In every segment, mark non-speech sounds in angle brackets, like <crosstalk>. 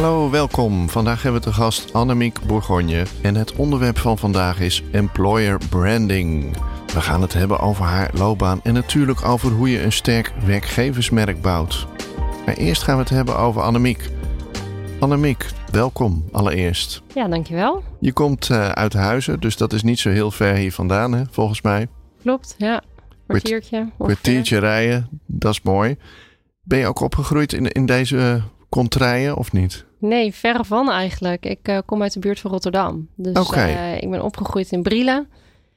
Hallo, welkom. Vandaag hebben we te gast Annemiek Bourgogne. En het onderwerp van vandaag is employer branding. We gaan het hebben over haar loopbaan en natuurlijk over hoe je een sterk werkgeversmerk bouwt. Maar eerst gaan we het hebben over Annemiek. Annemiek, welkom allereerst. Ja, dankjewel. Je komt uh, uit Huizen, dus dat is niet zo heel ver hier vandaan, hè, volgens mij. Klopt, ja. Kwartiertje. Kwartiertje rijden, dat is mooi. Ben je ook opgegroeid in, in deze contraien of niet? Nee, verre van eigenlijk. Ik uh, kom uit de buurt van Rotterdam. Dus okay. uh, ik ben opgegroeid in Brielen.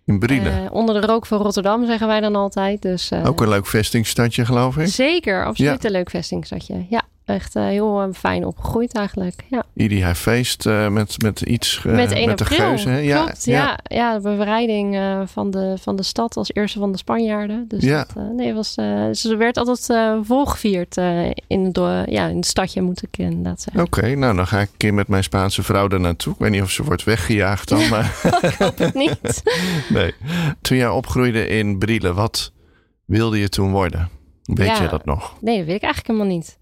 In Brielen? onder de rook van Rotterdam zeggen wij dan altijd. Dus, ook een leuk vestingstadje geloof ik? Zeker, absoluut ja. een leuk vestingstadje. Ja, echt uh, heel uh, fijn opgegroeid eigenlijk. Ja. Hij feest uh, met, met iets met, 1 met de geuze. Hè? Ja, Klopt, ja. Ja, ja, de bevrijding van, de, van de stad als eerste van de Spanjaarden. Dus ja. dat, nee, was, ze werd altijd volgevierd in, het, ja, in het stadje, moet ik inderdaad zeggen. Oké, okay, nou dan ga ik een keer met mijn Spaanse vrouw daar naartoe. Ik weet niet of ze wordt weggejaagd dan, maar... <laughs> ik hoop het niet. <laughs> nee. Toen jij opgroeide in Brielen, wat wilde je toen worden? Weet ja, je dat nog? Nee, dat weet ik eigenlijk helemaal niet.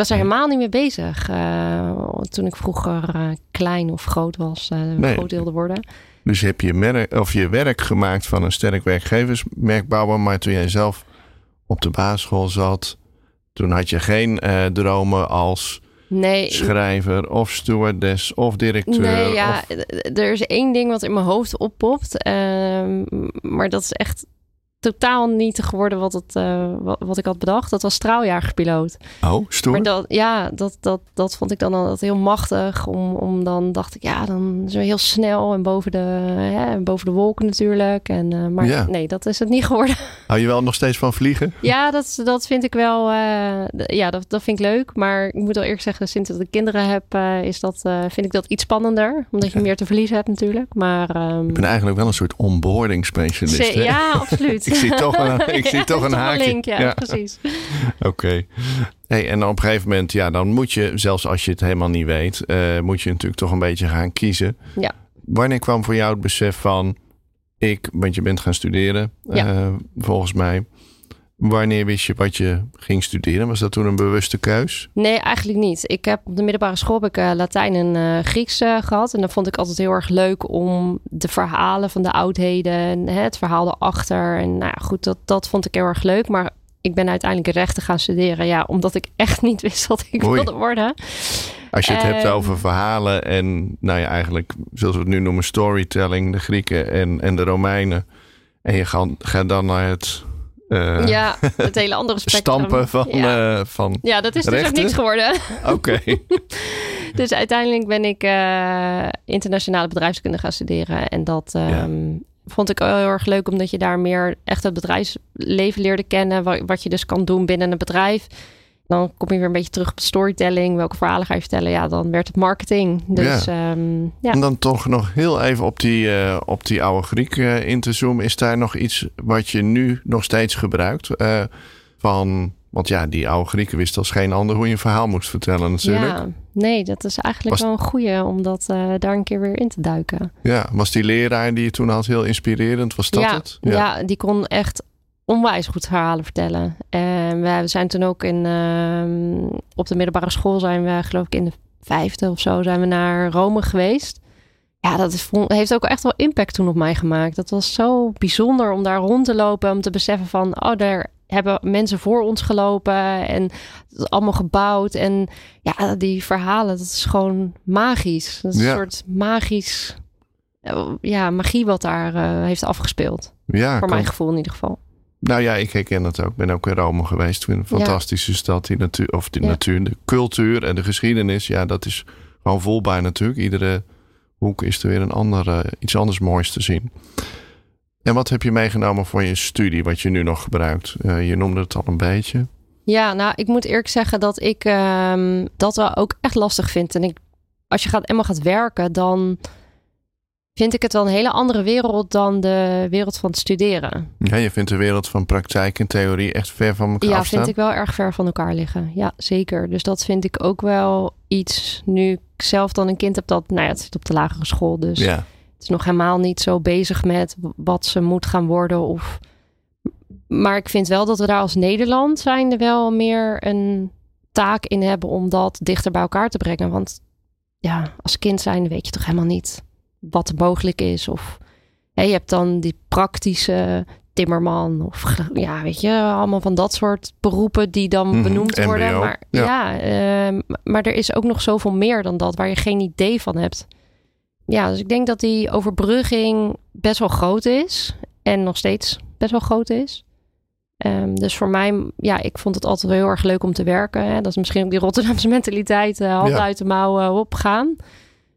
Was er helemaal niet mee bezig uh, toen ik vroeger uh, klein of groot was, uh, Nee. groot wilde worden. Dus heb je, merk, of je werk gemaakt van een sterk werkgeversmerk bouwen, maar toen jij zelf op de basisschool zat, toen had je geen dromen als nee, schrijver of stewardess of directeur. Nee, ja, of... er is één ding wat in mijn hoofd oppopt, uh, maar dat is echt totaal niet geworden wat, het, uh, wat, wat, ik had bedacht. Dat was straaljagerpiloot. Oh, stoer. Maar dat, ja, dat, dat, dat vond ik dan altijd heel machtig. Om, om dan dacht ik, ja, dan zo heel snel en boven de, hè, boven de wolken natuurlijk. En, uh, maar ja. nee, dat is het niet geworden. <laughs> Hou je wel nog steeds van vliegen? Ja, dat, dat vind ik wel, uh, ja, dat, dat vind ik leuk. Maar ik moet wel eerlijk zeggen, sinds dat ik kinderen heb, is dat, vind ik dat iets spannender. Omdat je ja. meer te verliezen hebt natuurlijk. Maar, um... Ik ben eigenlijk wel een soort onboarding specialist. Ja, absoluut. <laughs> <laughs> ik zie toch een, ik <laughs> zie toch een haakje. Link, ja, ja. precies. <laughs> Oké. Okay. Hey, en op een gegeven moment, ja, dan moet je, zelfs als je het helemaal niet weet, uh, moet je natuurlijk toch een beetje gaan kiezen. Ja. Wanneer kwam voor jou het besef van, ik, want je bent gaan studeren, ja. uh, volgens mij. Wanneer wist je wat je ging studeren? Was dat toen een bewuste keus? Nee, eigenlijk niet. Ik heb op de middelbare school heb ik uh, Latijn en uh, Grieks uh, gehad. En dat vond ik altijd heel erg leuk om de verhalen van de oudheden, hè, het verhaal erachter. En nou ja, goed, dat, dat vond ik heel erg leuk. Maar ik ben uiteindelijk rechten gaan studeren. Ja, omdat ik echt niet wist wat ik Oei. wilde worden. Als je het hebt over verhalen en nou ja, eigenlijk zoals we het nu noemen storytelling, de Grieken en, en de Romeinen. En je gaat, gaat dan naar het uh, ja, het <laughs> hele andere spectrum. Stampen van, ja. uh, van Ja, dat is rechten? dus ook niks geworden. Oké. Okay. <laughs> dus uiteindelijk ben ik uh, internationale bedrijfskunde gaan studeren. En dat um, ja. vond ik heel erg leuk, omdat je daar meer echt het bedrijfsleven leerde kennen. Wat, wat je dus kan doen binnen een bedrijf. Dan kom je weer een beetje terug op storytelling. Welke verhalen ga je vertellen? Ja, dan werd het marketing. Dus, ja. Um, ja. En dan toch nog heel even op die, uh, op die oude Griek uh, in te zoomen. Is daar nog iets wat je nu nog steeds gebruikt? Uh, van, want ja, die oude Grieken wisten als geen ander hoe je een verhaal moest vertellen natuurlijk. Ja, nee, dat is eigenlijk was... wel een goeie om dat daar een keer weer in te duiken. Ja, was die leraar die je toen had heel inspirerend? Was dat ja, het? Ja. ja, die kon echt onwijs goed verhalen vertellen. En we zijn toen ook in, uh, op de middelbare school zijn we geloof ik in de vijfde of zo zijn we naar Rome geweest. Ja, dat is, heeft ook echt wel impact toen op mij gemaakt. Dat was zo bijzonder om daar rond te lopen. Om te beseffen van, oh, daar hebben mensen voor ons gelopen. En het is allemaal gebouwd. En ja, die verhalen, dat is gewoon magisch. Dat is ja. een soort magisch, ja, magie wat daar uh, heeft afgespeeld. Ja, Voor kan... mijn gevoel in ieder geval. Nou ja, ik herken het ook. Ik ben ook in Rome geweest. Een fantastische ja. stad. Die natuur, of die ja. natuur, de cultuur en de geschiedenis. Ja, dat is gewoon voelbaar natuurlijk. Iedere hoek is er weer een andere, iets anders moois te zien. En wat heb je meegenomen voor je studie, wat je nu nog gebruikt? Uh, je noemde het al een beetje. Ja, nou, ik moet eerlijk zeggen dat ik ehm, dat wel ook echt lastig vind. En ik, als je gaat, eenmaal gaat werken, dan vind ik het wel een hele andere wereld dan de wereld van het studeren. Ja, je vindt de wereld van praktijk en theorie echt ver van elkaar ja, afstaan? vind ik wel erg ver van elkaar liggen. Ja, zeker. Dus dat vind ik ook wel iets. Nu ik zelf dan een kind heb dat, nou ja, het zit op de lagere school, dus Ja, het is nog helemaal niet zo bezig met wat ze moet gaan worden of. Maar ik vind wel dat we daar als Nederland zijnde wel meer een taak in hebben om dat dichter bij elkaar te brengen. Want ja, als kind zijnde weet je toch helemaal niet wat mogelijk is. Of hè, je hebt dan die praktische timmerman of ja, weet je, allemaal van dat soort beroepen die dan Mhm, benoemd worden. Maar ja. ja, ehm, maar er is ook nog zoveel meer dan dat waar je geen idee van hebt. Ja, dus ik denk dat die overbrugging best wel groot is. En nog steeds best wel groot is. Ehm, dus voor mij, ja, ik vond het altijd wel heel erg leuk om te werken. Hè. Dat is misschien ook die Rotterdamse <laughs> mentaliteit, eh handen Ja. uit de mouwen opgaan.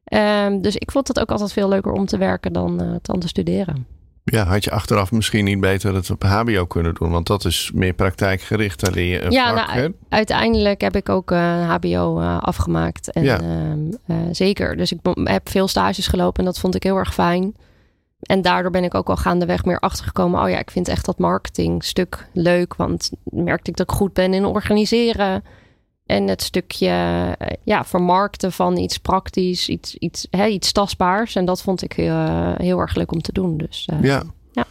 Ehm, dus ik vond het ook altijd veel leuker om te werken dan, dan te studeren. ja, had je achteraf misschien niet beter het op HBO kunnen doen? Want dat is meer praktijkgericht. Daar leer je een Ja, vak, nou? Uiteindelijk heb ik ook eh, HBO eh, afgemaakt. En, Ja. ehm, eh, zeker. Dus ik heb veel stages gelopen en dat vond ik heel erg fijn. En daardoor ben ik ook al gaandeweg meer achtergekomen. Oh ja, ik vind echt dat marketingstuk leuk. Want merkte ik dat ik goed ben in organiseren. En het stukje eh, ja, vermarkten van iets praktisch, iets, iets, hè, iets tastbaars. En dat vond ik heel, heel erg leuk om te doen. Dus eh, Ja. Ja.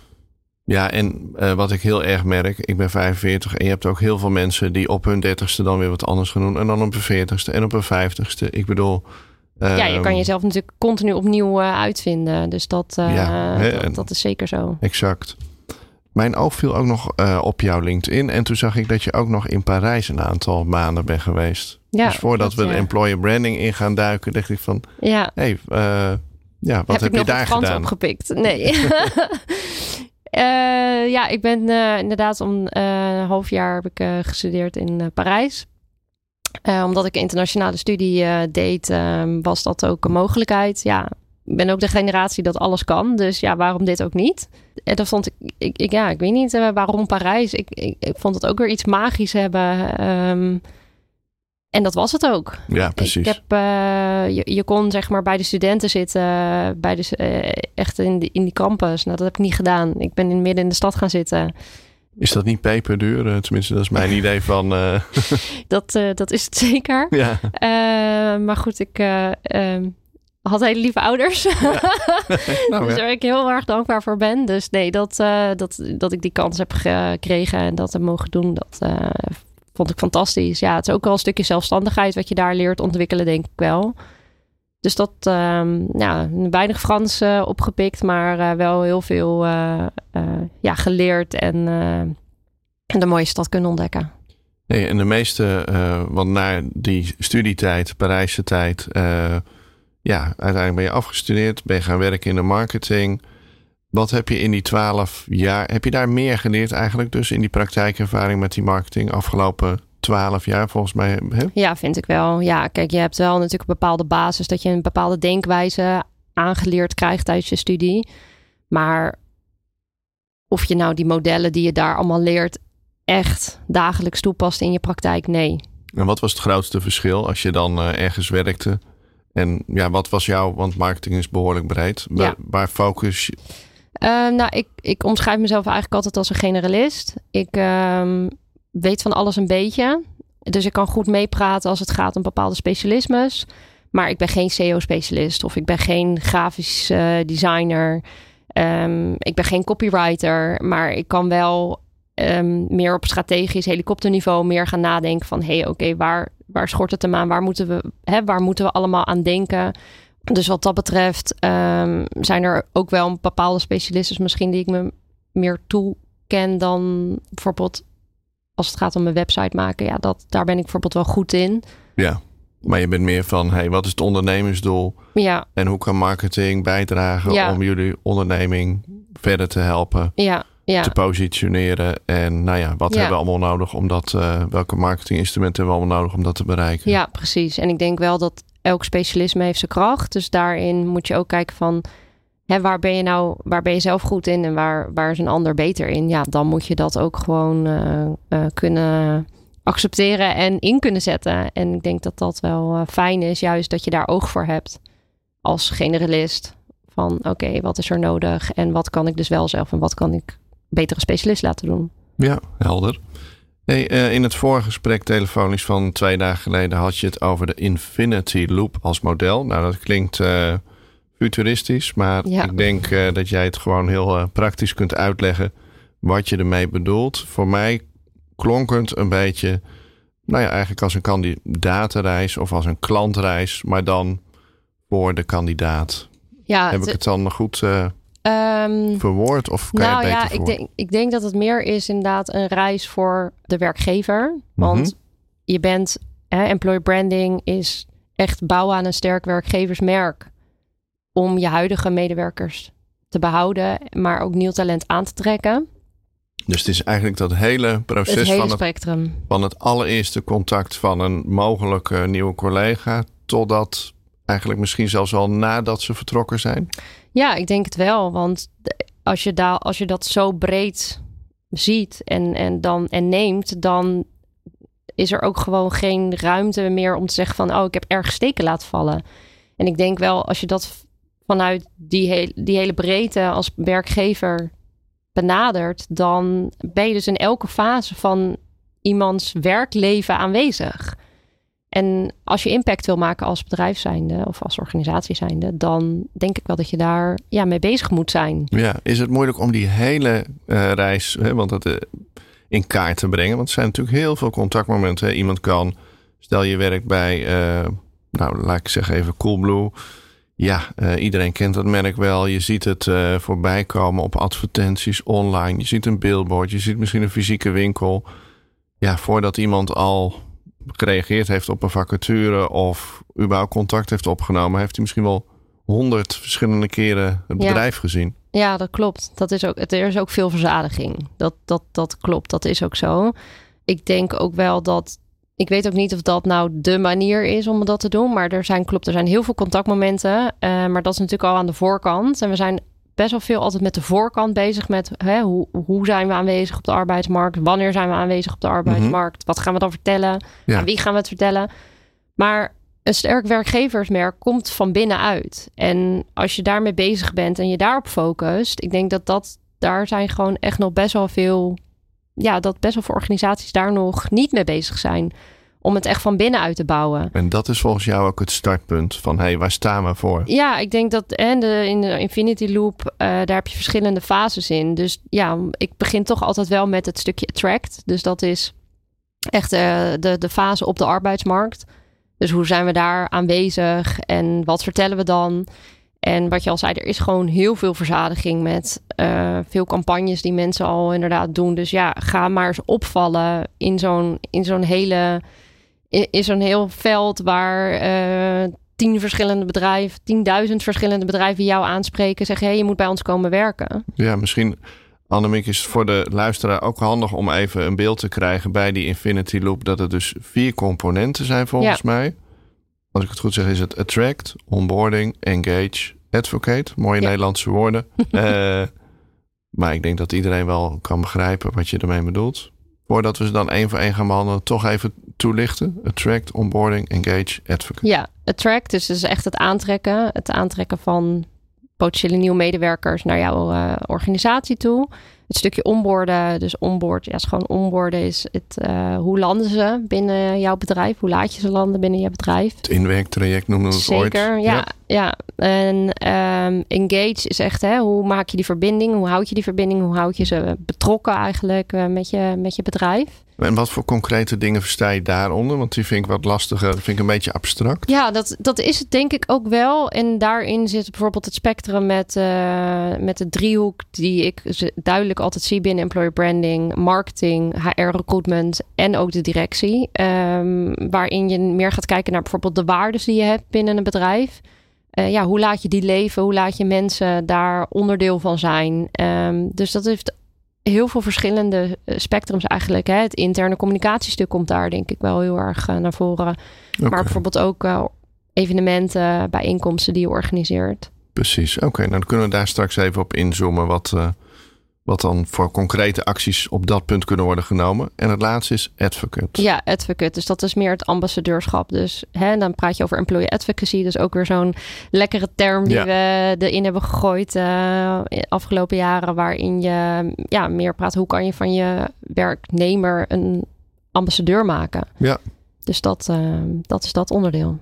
Ja, en eh, wat ik heel erg merk, ik ben 45 en je hebt ook heel veel mensen die op hun 30ste dan weer wat anders gaan doen. En dan op hun 40ste en op hun 50ste. Ik bedoel. ja, je ehm, kan jezelf natuurlijk continu opnieuw eh, uitvinden. Dus dat, eh, Ja, hè, en- dat, dat is zeker zo. Exact. Mijn oog viel ook nog eh, op jouw LinkedIn. En toen zag ik dat je ook nog in Parijs een aantal maanden bent geweest. Ja, dus voordat dat, we de employer branding in gaan duiken, dacht ik van... Ja, hey, eh, ja, wat heb, ik je daar gedaan? opgepikt? Nee. <laughs> Eh, ja, ik ben inderdaad om eh, een half jaar heb ik gestudeerd in Parijs. Omdat ik een internationale studie deed, eh, was dat ook een mogelijkheid. Ja, ik ben ook de generatie dat alles kan. Dus ja, waarom dit ook niet? En dat vond ik, ik, ik ja, ik weet niet eh, waarom Parijs. Ik, ik, ik vond het ook weer iets magisch hebben. ehm, en dat was het ook. Ja, precies. Ik heb, eh, je, je kon zeg maar bij de studenten zitten, bij de, eh, echt in, die in die campus. Nou, dat heb ik niet gedaan. Ik ben in, midden in de stad gaan zitten. Is dat niet peperduur? Tenminste, dat is mijn idee van... <laughs> Dat, dat is het zeker. <laughs> ja, maar goed, ik eh, ehm, had hele lieve ouders. <laughs> nou, dus ja. waar ik heel erg dankbaar voor ben. Dus nee, dat, eh, dat, dat ik die kans heb gekregen en dat heb mogen doen, dat eh, vond ik fantastisch. Ja, het is ook wel een stukje zelfstandigheid wat je daar leert ontwikkelen, denk ik wel. Dus dat, ehm, ja, weinig Frans eh, opgepikt, maar wel heel veel ja, geleerd en, en de mooie stad kunnen ontdekken. Nee, en de meeste, want na die studietijd, Parijse tijd, ja, uiteindelijk ben je afgestudeerd, ben je gaan werken in de marketing. Wat heb je in die twaalf jaar, heb je daar meer geleerd eigenlijk dus in die praktijkervaring met die marketing afgelopen twaalf jaar volgens mij? Hè? Ja, vind ik wel. Ja, kijk, je hebt wel natuurlijk een bepaalde basis dat je een bepaalde denkwijze aangeleerd krijgt tijdens je studie. Maar of je nou die modellen die je daar allemaal leert echt dagelijks toepast in je praktijk, nee. En wat was het grootste verschil als je dan eh, ergens werkte? En ja, wat was jouw, want marketing is behoorlijk breed. Waar, Ja. waar focus je- Eh, nou, ik, ik omschrijf mezelf eigenlijk altijd als een generalist. Ik ehm, weet van alles een beetje. Dus ik kan goed meepraten als het gaat om bepaalde specialismes. Maar ik ben geen SEO-specialist of ik ben geen grafisch eh, designer. Ehm, ik ben geen copywriter. Maar ik kan wel ehm, meer op strategisch helikopterniveau meer gaan nadenken van... hé, hey, oké, waar, waar schort het hem aan? Waar moeten, we, hè, waar moeten we allemaal aan denken? Dus wat dat betreft ehm, zijn er ook wel bepaalde specialisten misschien die ik me meer toeken dan bijvoorbeeld als het gaat om een website maken. Ja, dat, daar ben ik bijvoorbeeld wel goed in. Ja, maar je bent meer van, hey, wat is het ondernemersdoel? Ja, En hoe kan marketing bijdragen Ja. om jullie onderneming verder te helpen, ja, ja. te positioneren? En nou ja, wat Ja. hebben we allemaal nodig om dat, eh, welke marketinginstrumenten hebben we allemaal nodig om dat te bereiken? Ja, precies. En ik denk wel dat elk specialisme heeft zijn kracht. Dus daarin moet je ook kijken van hè, waar ben je nou, waar ben je zelf goed in en waar, waar is een ander beter in? Ja, dan moet je dat ook gewoon eh, eh, kunnen, accepteren en in kunnen zetten. En ik denk dat dat wel uh, fijn is, juist dat je daar oog voor hebt als generalist. Van oké, wat is er nodig en wat kan ik dus wel zelf en wat kan ik betere specialist laten doen. Ja, helder. Hey, uh, in het vorige gesprek telefonisch van twee dagen geleden had je het over de Infinity Loop als model. Nou, dat klinkt uh, futuristisch, maar ja. ik denk uh, dat jij het gewoon heel praktisch kunt uitleggen wat je ermee bedoelt. Voor mij klonk het een beetje, nou ja, eigenlijk als een kandidatenreis of als een klantreis, maar dan voor de kandidaat. Ja, Heb ik het dan goed um, verwoord of kan nou ja, ik denk, ik denk dat het meer is inderdaad een reis voor de werkgever. Want mhm. je bent, hè, employer branding is echt bouwen aan een sterk werkgeversmerk om je huidige medewerkers te behouden, maar ook nieuw talent aan te trekken. Dus het is eigenlijk dat hele proces het hele van, spectrum. Het, van het allereerste contact van een mogelijke nieuwe collega totdat eigenlijk misschien zelfs al nadat ze vertrokken zijn? Ja, ik denk het wel. Want als je, daar, als je dat zo breed ziet en, en, dan, en neemt, dan is er ook gewoon geen ruimte meer om te zeggen van, oh, ik heb erg steken laten vallen. En ik denk wel, als je dat vanuit die, die hele breedte als werkgever benadert, dan ben je dus in elke fase van iemands werkleven aanwezig. En als je impact wil maken als bedrijf zijnde of als organisatie zijnde, dan denk ik wel dat je daar ja, mee bezig moet zijn. Ja, is het moeilijk om die hele uh, reis, hè, want dat, uh, in kaart te brengen? Want er zijn natuurlijk heel veel contactmomenten. Hè. Iemand kan, stel je werkt bij, uh, nou laat ik zeggen even Coolblue. Ja, iedereen kent dat merk wel. Je ziet het voorbij komen op advertenties online. Je ziet een billboard, je ziet misschien een fysieke winkel. Ja, voordat iemand al gereageerd heeft op een vacature of überhaupt contact heeft opgenomen, heeft hij misschien wel honderd verschillende keren het bedrijf gezien. Ja, dat klopt. Dat is ook, er is ook veel verzadiging. Dat, dat, dat klopt. Dat is ook zo. Ik denk ook wel dat. Ik weet ook niet of dat nou de manier is om dat te doen. Maar er zijn, klopt, er zijn heel veel contactmomenten. Uh, maar dat is natuurlijk al aan de voorkant. En we zijn best wel veel altijd met de voorkant bezig. Met hè, hoe, hoe zijn we aanwezig op de arbeidsmarkt? Wanneer zijn we aanwezig op de arbeidsmarkt? Mhm. Wat gaan we dan vertellen? Aan wie gaan we het vertellen? Maar een sterk werkgeversmerk komt van binnenuit. En als je daarmee bezig bent en je daarop focust, ik denk dat dat daar zijn gewoon echt nog best wel veel. Ja, dat best wel veel organisaties daar nog niet mee bezig zijn om het echt van binnenuit te bouwen. En dat is volgens jou ook het startpunt van hé, hey, waar staan we voor? Ja, ik denk dat en de, in de Infinity Loop, uh, daar heb je verschillende fases in. Dus ja, ik begin toch altijd wel met het stukje attract. Dus dat is echt uh, de, de fase op de arbeidsmarkt. Dus hoe zijn we daar aanwezig en wat vertellen we dan? En wat je al zei, er is gewoon heel veel verzadiging met uh, veel campagnes die mensen al inderdaad doen. Dus ja, ga maar eens opvallen in zo'n, in zo'n hele is een heel veld waar uh, tien verschillende bedrijven, tienduizend verschillende bedrijven jou aanspreken. Zeggen, hé, hey, je moet bij ons komen werken. Ja, misschien, Annemiek, is voor de luisteraar ook handig om even een beeld te krijgen bij die Infinity Loop. Dat er dus vier componenten zijn volgens mij. Als ik het goed zeg, is het attract, onboarding, engage, advocate. Mooie Nederlandse woorden. uh, <laughs> maar ik denk dat iedereen wel kan begrijpen wat je ermee bedoelt. Voordat we ze dan één voor één gaan behandelen, toch even toelichten? Attract, onboarding, engage, advocate. Ja, attract dus is echt het aantrekken. Het aantrekken van potentiële nieuwe medewerkers naar jouw uh, organisatie toe het stukje onboorden. Dus onboard, ja, is gewoon onboorden is het, uh, hoe landen ze binnen jouw bedrijf? Hoe laat je ze landen binnen je bedrijf? Het inwerktraject noemen we het Zeker, ooit. Zeker, ja, ja. En um, engage is echt, hè, hoe maak je die verbinding? Hoe houd je die verbinding? Hoe houd je ze betrokken eigenlijk uh, met, je, met je bedrijf? En wat voor concrete dingen versta je daaronder? Want die vind ik wat lastiger, dat vind ik een beetje abstract. Ja, dat, dat is het denk ik ook wel. En daarin zit bijvoorbeeld het spectrum met, uh, met de driehoek die ik duidelijk altijd zie binnen employer branding, marketing, HR recruitment en ook de directie. Um, waarin je meer gaat kijken naar bijvoorbeeld de waarden die je hebt binnen een bedrijf. Uh, ja, hoe laat je die leven? Hoe laat je mensen daar onderdeel van zijn? Um, dus dat heeft heel veel verschillende eh, spectrums eigenlijk. Hè. Het interne communicatiestuk komt daar denk ik wel heel erg uh, naar voren. Okay. Maar bijvoorbeeld ook uh, evenementen, bijeenkomsten die je organiseert. Precies, oké. Okay, nou dan kunnen we daar straks even op inzoomen wat, wat dan voor concrete acties op dat punt kunnen worden genomen. En het laatste is advocate. Ja, advocate. Dus dat is meer het ambassadeurschap. Dus hè, dan praat je over employee advocacy. Dus ook weer zo'n lekkere term die we erin hebben gegooid uh, afgelopen jaren. Waarin je ja, meer praat hoe kan je van je werknemer een ambassadeur maken. Ja. Dus dat, uh, dat is dat onderdeel.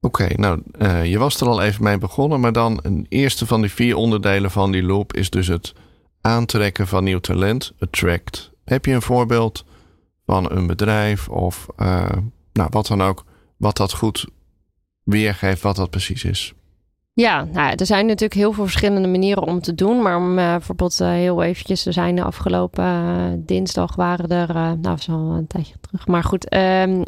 Oké, nou, uh, je was er al even mee begonnen, maar dan een eerste van die vier onderdelen van die loop is dus het aantrekken van nieuw talent, attract. Heb je een voorbeeld van een bedrijf of uh, nou, wat dan ook, wat dat goed weergeeft, wat dat precies is? Ja, nou, er zijn natuurlijk heel veel verschillende manieren om te doen. Maar om uh, bijvoorbeeld uh, heel eventjes te zijn, de afgelopen dinsdag waren er, nou dat is al een tijdje terug. Maar goed, ehm,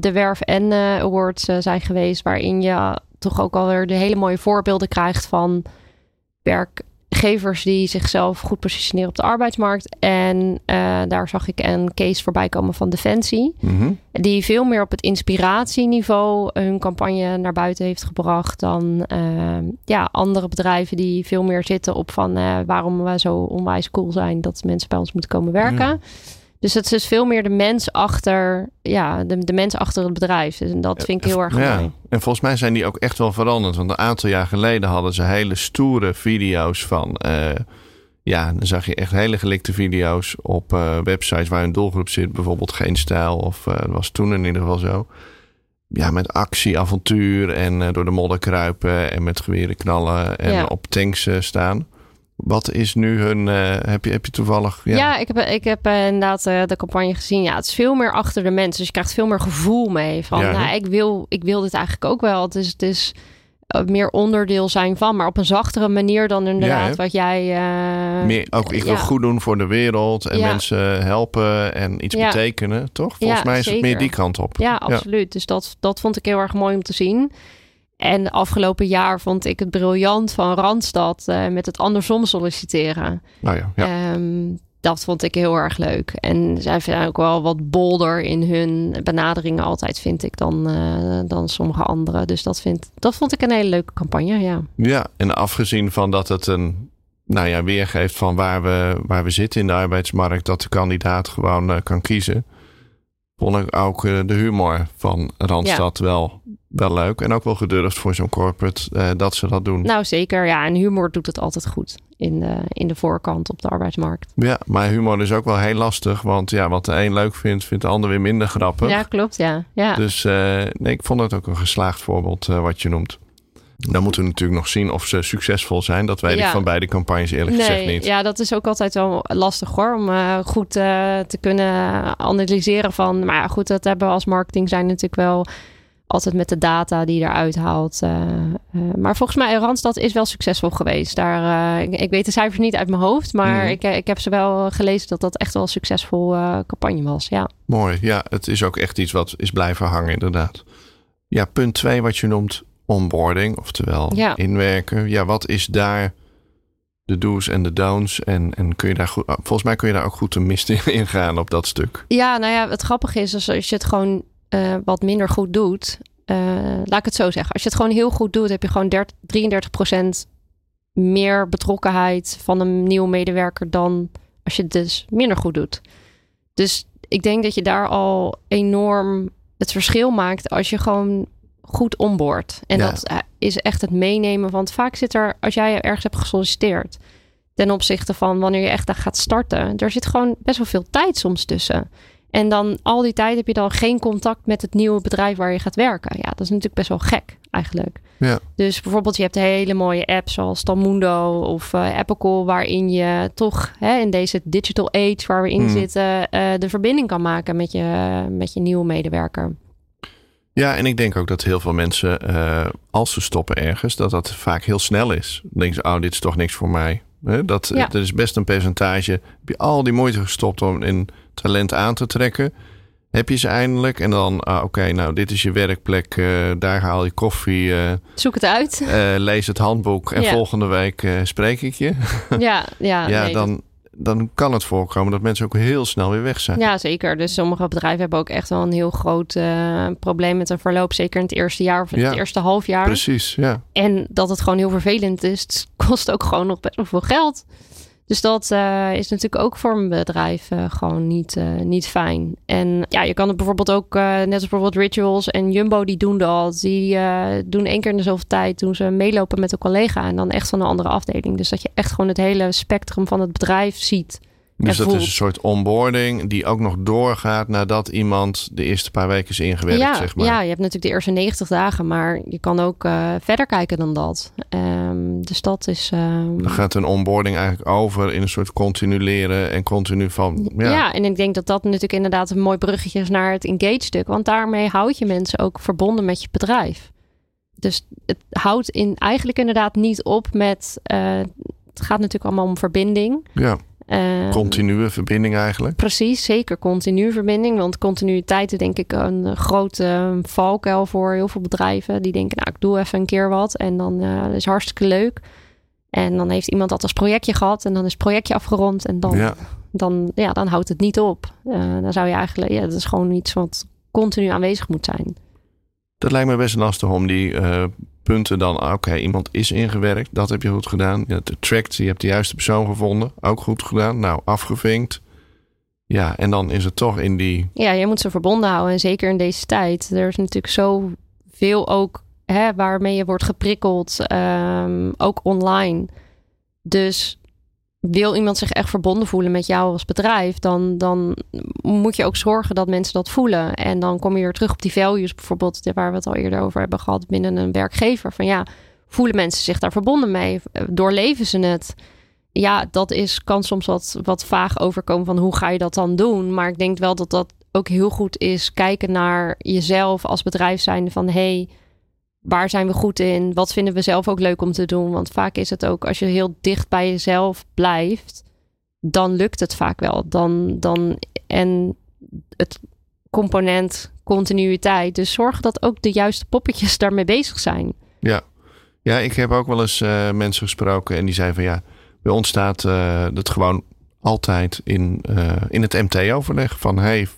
de Werf en Awards zijn geweest waarin je toch ook alweer de hele mooie voorbeelden krijgt van werk werkgevers die zichzelf goed positioneren op de arbeidsmarkt. En uh, daar zag ik een case voorbij komen van Defensie. Mm-hmm. Die veel meer op het inspiratieniveau hun campagne naar buiten heeft gebracht dan uh, ja, andere bedrijven die veel meer zitten op van uh, waarom we zo onwijs cool zijn dat mensen bij ons moeten komen werken. Mm. Dus het is dus veel meer de mens achter, ja, de, de mens achter het bedrijf. Dus en dat vind ik heel erg ja. mooi. En volgens mij zijn die ook echt wel veranderd. Want een aantal jaar geleden hadden ze hele stoere video's van. Uh, ja, dan zag je echt hele gelikte video's op uh, websites waar een doelgroep zit. Bijvoorbeeld Geen Stijl. Of uh, was toen in ieder geval zo. Ja, met actie, avontuur en door de modder kruipen. En met geweren knallen en ja. op tanks staan. Wat is nu hun. Uh, heb, je, heb je toevallig. Ja, ja ik heb, ik heb uh, inderdaad uh, de campagne gezien. Ja, het is veel meer achter de mensen. Dus je krijgt veel meer gevoel mee. Van ja, nou, ik, wil, ik wil dit eigenlijk ook wel. Het is, het is meer onderdeel zijn van, maar op een zachtere manier dan inderdaad ja, wat jij. meer, ook ik wil goed doen voor de wereld en mensen helpen en iets betekenen, toch? Volgens mij is zeker. het meer die kant op. Ja, absoluut. Dus dat, dat vond ik heel erg mooi om te zien. En afgelopen jaar vond ik het briljant van Randstad uh, met het andersom solliciteren. Nou ja, ja. Um, dat vond ik heel erg leuk. En zij zijn ook wel wat bolder in hun benaderingen altijd, vind ik, dan, uh, dan sommige anderen. Dus dat, vind, dat vond ik een hele leuke campagne, ja. Ja, en afgezien van dat het een nou ja, weergeeft van waar we, waar we zitten in de arbeidsmarkt, dat de kandidaat gewoon uh, kan kiezen. Vond ik ook de humor van Randstad ja. wel wel leuk en ook wel gedurfd voor zo'n corporate uh, dat ze dat doen. Nou zeker, ja. En humor doet het altijd goed in de, in de voorkant op de arbeidsmarkt. Ja, maar humor is ook wel heel lastig, want ja, wat de een leuk vindt, vindt de ander weer minder grappig. Ja, klopt, ja. ja. Dus uh, nee, ik vond het ook een geslaagd voorbeeld uh, wat je noemt. Dan moeten we natuurlijk nog zien of ze succesvol zijn. Dat weet ja. ik van beide campagnes eerlijk nee, gezegd niet. Ja, dat is ook altijd wel lastig hoor. Om uh, goed uh, te kunnen analyseren van... Maar ja, goed, dat hebben we als marketing zijn natuurlijk wel altijd met de data die je eruit haalt. Uh, uh, maar volgens mij, Randstad is wel succesvol geweest. Daar, uh, ik, ik, weet de cijfers niet uit mijn hoofd, maar mm. ik, ik heb ze wel gelezen dat dat echt wel een succesvol campagne was. Ja. Mooi, ja, het is ook echt iets wat is blijven hangen, inderdaad. Ja, punt twee, wat je noemt onboarding, oftewel ja. inwerken. Ja, wat is daar de do's en de don'ts? En, en kun je daar goed, volgens mij kun je daar ook goed de mist in gaan op dat stuk. Ja, nou ja, het grappige is als je het gewoon uh, wat minder goed doet. Uh, laat ik het zo zeggen. Als je het gewoon heel goed doet, heb je gewoon 30, 33% meer betrokkenheid van een nieuwe medewerker dan als je het dus minder goed doet. Dus ik denk dat je daar al enorm het verschil maakt als je gewoon goed onboord. En ja. dat is echt het meenemen. Want vaak zit er, als jij ergens hebt gesolliciteerd, ten opzichte van wanneer je echt daar gaat starten, er zit gewoon best wel veel tijd soms tussen. En dan al die tijd heb je dan geen contact met het nieuwe bedrijf waar je gaat werken. Ja, dat is natuurlijk best wel gek eigenlijk. Ja. Dus bijvoorbeeld je hebt hele mooie apps zoals Talmundo of uh, Apple waarin je toch hè, in deze digital age waar we in Hmm. zitten uh, de verbinding kan maken met je, met je nieuwe medewerker. Ja, en ik denk ook dat heel veel mensen, uh, als ze stoppen ergens, dat dat vaak heel snel is. Dan denken ze, oh, dit is toch niks voor mij. He, dat, Ja. dat is best een percentage. Heb je al die moeite gestopt om in talent aan te trekken? Heb je ze eindelijk? En dan, ah, oké, nou, dit is je werkplek. eh, daar haal je koffie. eh, Zoek het uit. <laughs> eh, lees het handboek. En Ja. volgende week spreek ik je. <laughs> ja, ja, ja, nee, dan, dan kan het voorkomen dat mensen ook heel snel weer weg zijn. Ja, zeker. Dus sommige bedrijven hebben ook echt wel een heel groot probleem met een verloop. Zeker in het eerste jaar of Ja. het eerste half jaar. Precies, ja. En dat het gewoon heel vervelend is. <laughs> Het kost ook gewoon nog best wel veel geld. Dus dat uh, is natuurlijk ook voor een bedrijf uh, gewoon niet, uh, niet fijn. En ja, je kan het bijvoorbeeld ook, net als bijvoorbeeld Rituals en Jumbo, die doen dat. Die doen één keer in de zoveel tijd, doen ze meelopen met een collega en dan echt van een andere afdeling. Dus dat je echt gewoon het hele spectrum van het bedrijf ziet. Dus dat is een soort onboarding die ook nog doorgaat nadat iemand de eerste paar weken is ingewerkt, ja, zeg maar. Ja, je hebt natuurlijk de eerste 90 dagen, maar je kan ook uh, verder kijken dan dat. Um, dus dat is... Um... Dan gaat een onboarding eigenlijk over in een soort continu leren en continu van... Ja. ja, en ik denk dat dat natuurlijk inderdaad een mooi bruggetje is naar het engage stuk. Want daarmee houd je mensen ook verbonden met je bedrijf. Dus het houdt in, eigenlijk inderdaad niet op met... Uh, het gaat natuurlijk allemaal om verbinding. Ja. Uh, continue verbinding eigenlijk. Precies, zeker continue verbinding. Want continuïteit is denk ik een grote valkuil voor heel veel bedrijven. Die denken, nou ik doe even een keer wat en dan uh, is hartstikke leuk. En dan heeft iemand dat als projectje gehad en dan is het projectje afgerond. En dan, ja. Dan, ja, dan houdt het niet op. Uh, dan zou je eigenlijk, ja, dat is gewoon iets wat continu aanwezig moet zijn. Dat lijkt me best lastig om die uh, punten dan, ah, oké, iemand is ingewerkt, dat heb je goed gedaan. Je hebt tracked, je hebt de juiste persoon gevonden, ook goed gedaan. Nou, afgevinkt. Ja, en dan is het toch in die. Ja, je moet ze verbonden houden. En zeker in deze tijd. Er is natuurlijk zoveel ook hè, waarmee je wordt geprikkeld, um, ook online. Dus wil iemand zich echt verbonden voelen met jou als bedrijf, dan, dan moet je ook zorgen dat mensen dat voelen. En dan kom je weer terug op die values, bijvoorbeeld, waar we het al eerder over hebben gehad binnen een werkgever. Van ja, voelen mensen zich daar verbonden mee? Doorleven ze het? Ja, dat is, kan soms wat, wat vaag overkomen van hoe ga je dat dan doen. Maar ik denk wel dat dat ook heel goed is kijken naar jezelf als bedrijf zijnde van hey, waar zijn we goed in? Wat vinden we zelf ook leuk om te doen? Want vaak is het ook als je heel dicht bij jezelf blijft, dan lukt het vaak wel. Dan, dan, en het component continuïteit. Dus zorg dat ook de juiste poppetjes <laughs> daarmee bezig zijn. Ja, ja ik heb ook wel eens uh, mensen gesproken en die zeiden van ja, bij ons staat uh, dat gewoon altijd in, uh, in het MT-overleg van hey,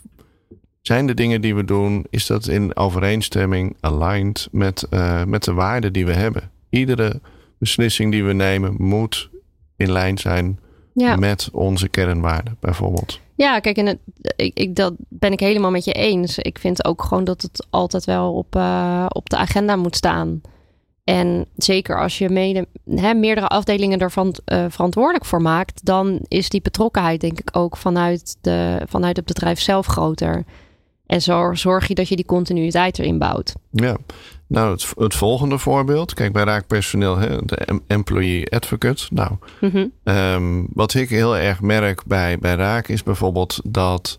zijn de dingen die we doen, is dat in overeenstemming, aligned met, uh, met de waarden die we hebben? Iedere beslissing die we nemen moet in lijn zijn ja. met onze kernwaarden, bijvoorbeeld. Ja, kijk, en het, ik, ik, dat ben ik helemaal met je eens. Ik vind ook gewoon dat het altijd wel op, uh, op de agenda moet staan. En zeker als je mede, hè, meerdere afdelingen ervan uh, verantwoordelijk voor maakt, dan is die betrokkenheid, denk ik, ook vanuit, de, vanuit het bedrijf zelf groter. En zo zorg je dat je die continuïteit erin bouwt. Ja, nou het, het volgende voorbeeld. Kijk, bij raakpersoneel, hè, de employee advocate. Nou, mm um, wat ik heel erg merk bij, bij raak is bijvoorbeeld dat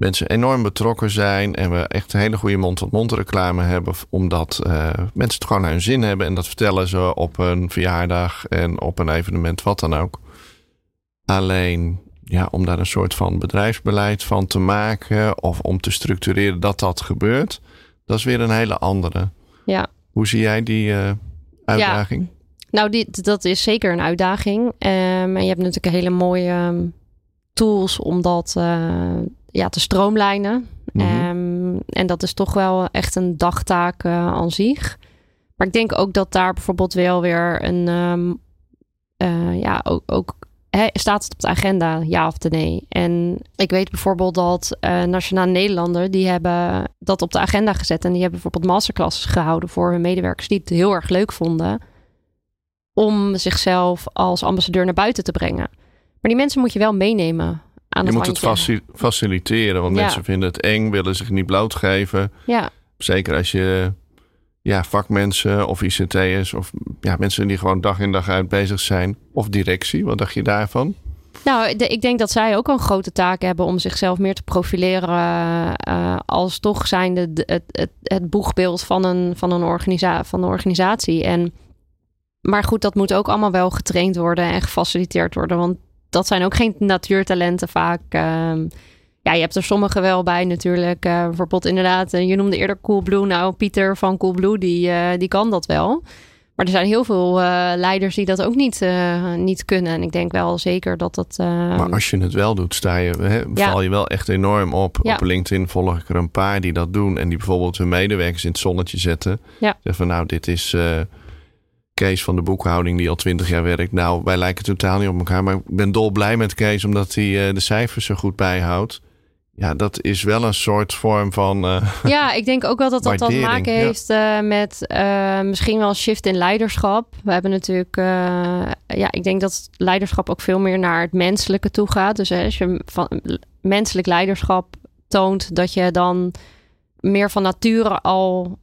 mensen enorm betrokken zijn en we echt een hele goede mond-tot-mond reclame hebben, omdat uh, mensen het gewoon naar hun zin hebben en dat vertellen ze op een verjaardag en op een evenement, wat dan ook. Alleen ja, om daar een soort van bedrijfsbeleid van te maken of om te structureren dat dat gebeurt, dat is weer een hele andere. Ja. Hoe zie jij die uh, uitdaging? Ja. Nou, die, dat is zeker een uitdaging. Um, en je hebt natuurlijk hele mooie um, tools om dat uh, ja, te stroomlijnen. Mm -hmm. um, en dat is toch wel echt een dagtaak uh, aan zich. Maar ik denk ook dat daar bijvoorbeeld wel weer een ja, ook, ook staat het op de agenda, ja of nee? En ik weet bijvoorbeeld dat uh, Nationaal Nederlander, die hebben dat op de agenda gezet. En die hebben bijvoorbeeld masterclasses gehouden voor hun medewerkers die het heel erg leuk vonden. Om zichzelf als ambassadeur naar buiten te brengen. Maar die mensen moet je wel meenemen. Aan je moet het faciliteren, want mensen vinden het eng, willen zich niet blootgeven. Ja. Zeker als je ja, vakmensen of ICT'ers of ja, mensen die gewoon dag in dag uit bezig zijn. Of directie, wat dacht je daarvan? Nou, de, ik denk dat zij ook een grote taak hebben om zichzelf meer te profileren uh, als toch zijnde het, het, het boegbeeld van een, van, een organisa van een organisatie. En, maar goed, dat moet ook allemaal wel getraind worden en gefaciliteerd worden. Want dat zijn ook geen natuurtalenten vaak. Uh, ja, je hebt er sommige wel bij natuurlijk. Uh, bijvoorbeeld inderdaad, uh, je noemde eerder Coolblue. Nou, Pieter van Coolblue, die, uh, die kan dat wel. Maar er zijn heel veel leiders die dat ook niet, niet kunnen. En ik denk wel zeker dat dat... maar als je het wel doet, sta je, hè, val je wel echt enorm op. Ja. Op LinkedIn volg ik er een paar die dat doen. En die bijvoorbeeld hun medewerkers in het zonnetje zetten. Ja. Zeggen van nou, dit is Kees van de boekhouding die al twintig jaar werkt. Nou, wij lijken totaal niet op elkaar. Maar ik ben dol blij met Kees omdat hij uh, de cijfers zo goed bijhoudt. Ja, dat is wel een soort vorm van. Uh, ja, ik denk ook wel dat dat te maken heeft uh, met misschien wel een shift in leiderschap. We hebben natuurlijk. ja, ik denk dat leiderschap ook veel meer naar het menselijke toe gaat. Dus hè, als je van menselijk leiderschap toont, dat je dan meer van nature al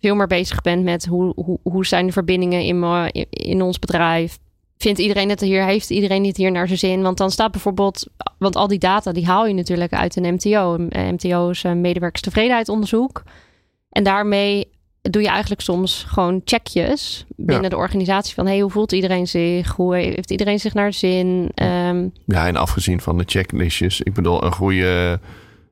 veel meer bezig bent met hoe, hoe, hoe zijn de verbindingen in, in ons bedrijf. Vindt iedereen het hier, heeft iedereen het hier naar zijn zin? Want dan staat bijvoorbeeld, want al die data die haal je natuurlijk uit een MTO. Een MTO is een medewerkerstevredenheidsonderzoek. En daarmee doe je eigenlijk soms gewoon checkjes binnen de organisatie van hey, hoe voelt iedereen zich? Hoe heeft iedereen zich naar zin? Ehm, ja, en afgezien van de checklistjes, ik bedoel, een goede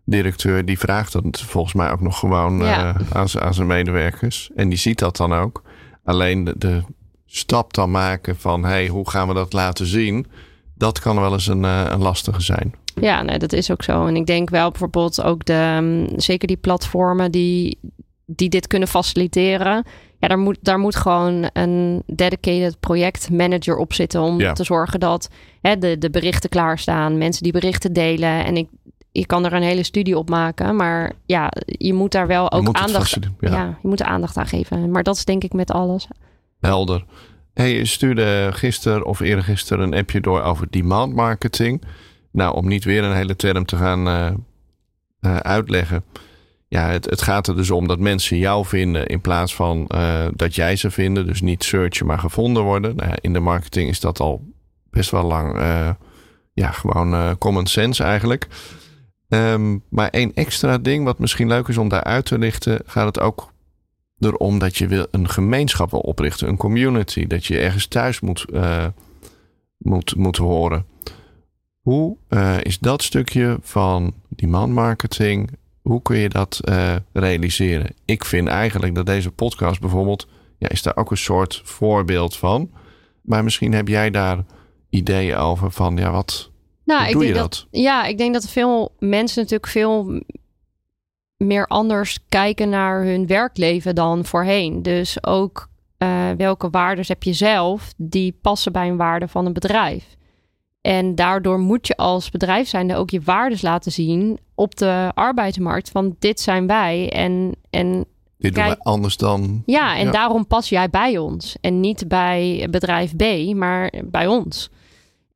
directeur die vraagt dat volgens mij ook nog gewoon uh, aan, aan, zijn medewerkers. En die ziet dat dan ook. Alleen de, de, stap dan maken van hey, hoe gaan we dat laten zien? Dat kan wel eens een, uh, een lastige zijn. Ja, nee, dat is ook zo. En ik denk wel bijvoorbeeld ook de, mm, zeker die platformen die, die dit kunnen faciliteren. Ja, daar moet, daar moet gewoon een dedicated projectmanager op zitten om te zorgen dat hè, de, de berichten klaarstaan, mensen die berichten delen. En ik, je kan er een hele studie op maken. Maar ja, je moet daar wel ook aandacht, ja. ja. je moet aandacht aan geven. Maar dat is denk ik met alles. Helder. Hey, je stuurde gisteren of eergisteren een appje door over demand marketing. Nou, om niet weer een hele term te gaan uh, uh, uitleggen. Ja, het, het, gaat er dus om dat mensen jou vinden in plaats van uh, dat jij ze vinden. Dus niet searchen, maar gevonden worden. Nou, in de marketing is dat al best wel lang ja, gewoon common sense eigenlijk. Um, maar één extra ding wat misschien leuk is om daar uit te lichten, gaat het ook erom dat je wil een gemeenschap wil oprichten, een community, dat je ergens thuis moet, uh, moet, moet horen. Hoe uh, is dat stukje van demand marketing, hoe kun je dat uh, realiseren? Ik vind eigenlijk dat deze podcast bijvoorbeeld, ja, is daar ook een soort voorbeeld van. Maar misschien heb jij daar ideeën over van, ja, wat, nou, ik denk dat? Ja, ik denk dat veel mensen natuurlijk veel meer anders kijken naar hun werkleven dan voorheen. Dus ook uh, welke waarden heb je zelf die passen bij een waarde van een bedrijf. En daardoor moet je als bedrijf zijnde ook je waardes laten zien op de arbeidsmarkt. Van dit zijn wij en, en dit doen wij anders dan. Ja, en daarom pas jij bij ons. En niet bij bedrijf B, maar bij ons.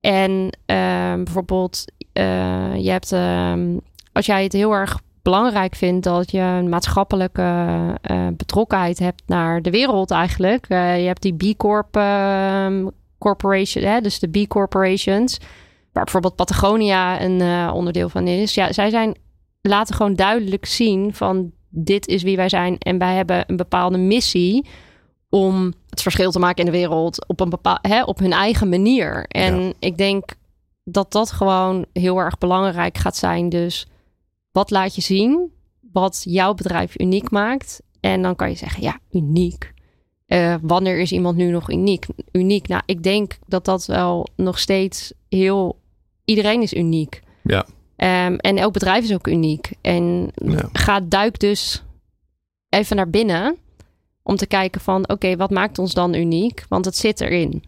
En ehm, bijvoorbeeld, uh, je hebt, ehm, als jij het heel erg belangrijk vindt dat je een maatschappelijke uh, betrokkenheid hebt naar de wereld eigenlijk. Uh, je hebt die B Corp ehm, Corporation, hè, dus de B Corporations, waar bijvoorbeeld Patagonia een onderdeel van is. Ja, zij zijn laten gewoon duidelijk zien van dit is wie wij zijn en wij hebben een bepaalde missie om het verschil te maken in de wereld op, een bepaal, hè, op hun eigen manier. En ik denk dat dat gewoon heel erg belangrijk gaat zijn. Dus wat laat je zien? Wat jouw bedrijf uniek maakt? En dan kan je zeggen, ja, uniek. Uh, wanneer is iemand nu nog uniek? Uniek. Nou, ik denk dat dat wel nog steeds heel. Iedereen is uniek. Ja. Um, en elk bedrijf is ook uniek. En ja. ga duik dus even naar binnen om te kijken van oké, wat maakt ons dan uniek? Want het zit erin.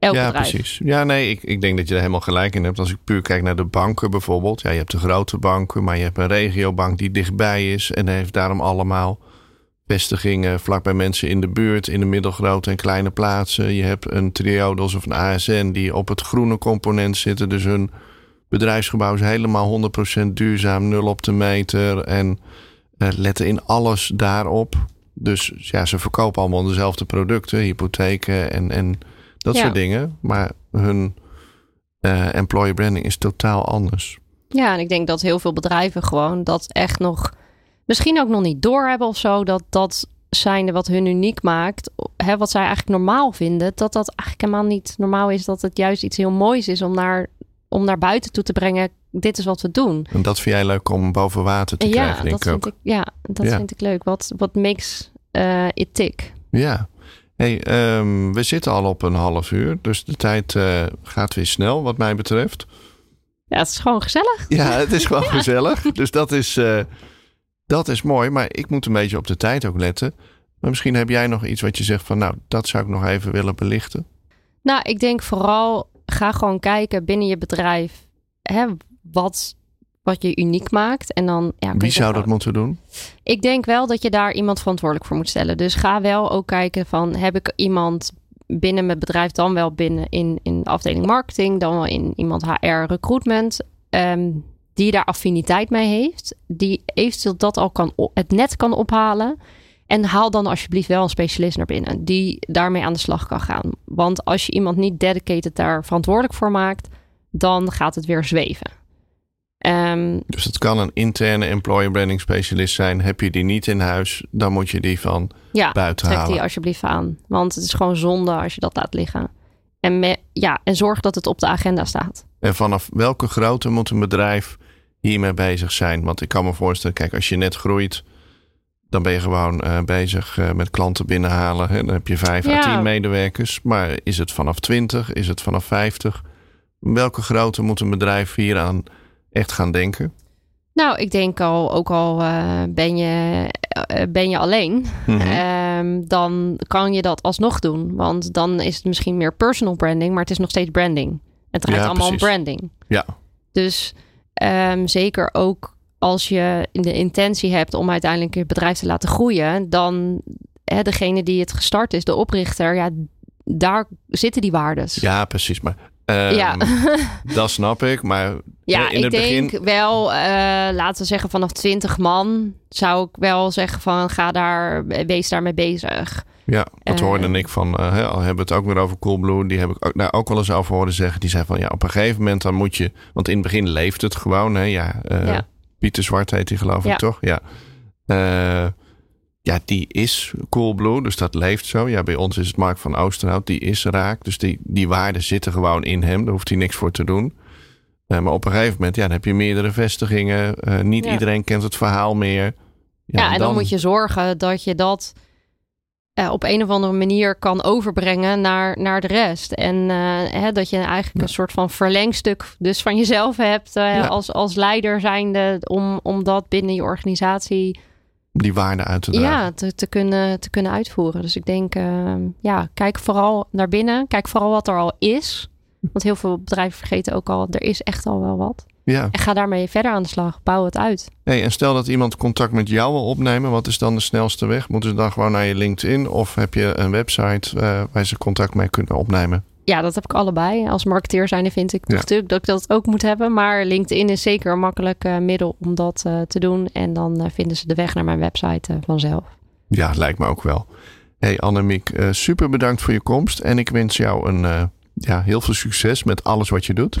Elk ja, bedrijf. precies. Ja, nee, ik, ik denk dat je er helemaal gelijk in hebt. Als ik puur kijk naar de banken bijvoorbeeld. Ja, je hebt de grote banken, maar je hebt een regiobank die dichtbij is. En heeft daarom allemaal vestigingen vlakbij mensen in de buurt, in de middelgrote en kleine plaatsen. Je hebt een Triodos of een ASN die op het groene component zitten. Dus hun bedrijfsgebouw is helemaal 100% duurzaam, nul op de meter. En uh, letten in alles daarop. Dus ja, ze verkopen allemaal dezelfde producten, hypotheken en, en dat soort dingen. Maar hun uh, employer branding is totaal anders. Ja, en ik denk dat heel veel bedrijven gewoon dat echt nog misschien ook nog niet doorhebben of zo. Dat dat zijnde wat hun uniek maakt, hè, wat zij eigenlijk normaal vinden, dat dat eigenlijk helemaal niet normaal is. Dat het juist iets heel moois is om naar, om naar buiten toe te brengen. Dit is wat we doen. En dat vind jij leuk om boven water te krijgen, denk dat ik ook. Ik, ja, dat vind ik leuk. Wat, wat makes uh, it tick? Ja. Hey, um, we zitten al op een half uur, dus de tijd uh, gaat weer snel, wat mij betreft. Ja, het is gewoon gezellig. Ja, het is gewoon <laughs> gezellig. Dus dat is, uh, dat is mooi. Maar ik moet een beetje op de tijd ook letten. Maar misschien heb jij nog iets wat je zegt van nou, dat zou ik nog even willen belichten. Nou, ik denk vooral ga gewoon kijken binnen je bedrijf hè, wat, wat je uniek maakt. En dan, ja, Wie zou dat moeten doen? Ik denk wel dat je daar iemand verantwoordelijk voor moet stellen. Dus ga wel ook kijken van heb ik iemand binnen mijn bedrijf, dan wel binnen in, in de afdeling marketing, dan wel in iemand HR recruitment, ehm, die daar affiniteit mee heeft, die eventueel dat al kan het net kan ophalen. En haal dan alsjeblieft wel een specialist naar binnen die daarmee aan de slag kan gaan. Want als je iemand niet dedicated daar verantwoordelijk voor maakt, dan gaat het weer zweven. Um, dus het kan een interne employer branding specialist zijn. Heb je die niet in huis, dan moet je die van ja, buiten trek halen. die alsjeblieft aan. Want het is gewoon zonde als je dat laat liggen. En, ja, en zorg dat het op de agenda staat. En vanaf welke grootte moet een bedrijf hiermee bezig zijn? Want ik kan me voorstellen, kijk, als je net groeit, dan ben je gewoon uh, bezig uh, met klanten binnenhalen. Hè? Dan heb je vijf ja. à tien medewerkers. Maar is het vanaf 20? Is het vanaf 50? Welke grootte moet een bedrijf hieraan echt gaan denken? Nou, ik denk al, ook al uh, ben, je, ben je alleen, mm -hmm. dan kan je dat alsnog doen. Want dan is het misschien meer personal branding, maar het is nog steeds branding. Het draait ja, allemaal precies. om branding. Ja. Dus um, zeker ook als je de intentie hebt om uiteindelijk je bedrijf te laten groeien, dan hè, degene die het gestart is, de oprichter, ja, daar zitten die waardes. Ja, precies. Maar um, ja. <laughs> dat snap ik. Maar ja, in ik het denk begin... wel, uh, laten we zeggen vanaf 20 man, zou ik wel zeggen van ga daar, wees daarmee bezig. Ja, dat hoorde uh, ik van, uh, hè, al hebben we het ook weer over Coolblue. Die heb ik ook, nou, ook wel eens over horen zeggen. Die zei van ja, op een gegeven moment dan moet je, want in het begin leeft het gewoon. Hè, ja, ja. Pieter Zwart heet hij geloof ik, toch? Ja. Ja, die is Coolblue, dus dat leeft zo. Ja, bij ons is het Mark van Oosterhout, die is raak. Dus die, die waarden zitten gewoon in hem. Daar hoeft hij niks voor te doen. Uh, maar op een gegeven moment, ja, dan heb je meerdere vestigingen. Uh, niet ja. iedereen kent het verhaal meer. Ja, ja en dan... dan moet je zorgen dat je dat uh, op een of andere manier kan overbrengen naar, naar de rest. En hè, dat je eigenlijk ja. een soort van verlengstuk dus van jezelf hebt als, als leider zijnde om, om dat binnen je organisatie die waarde uit te dragen. Ja, te, te, kunnen, te kunnen uitvoeren. Dus ik denk, ja, kijk vooral naar binnen. Kijk vooral wat er al is. Want heel veel bedrijven vergeten ook al, er is echt al wel wat. Ja. En ga daarmee verder aan de slag. Bouw het uit. Hey, en stel dat iemand contact met jou wil opnemen. Wat is dan de snelste weg? Moeten ze dan gewoon naar je LinkedIn? Of heb je een website uh, waar ze contact mee kunnen opnemen? Ja, dat heb ik allebei. Als marketeer zijnde vind ik ja. natuurlijk dat ik dat ook moet hebben. Maar LinkedIn is zeker een makkelijk uh, middel om dat uh, te doen. En dan vinden ze de weg naar mijn website vanzelf. Ja, lijkt me ook wel. Hey Annemiek, super bedankt voor je komst. En ik wens jou een, ja, heel veel succes met alles wat je doet.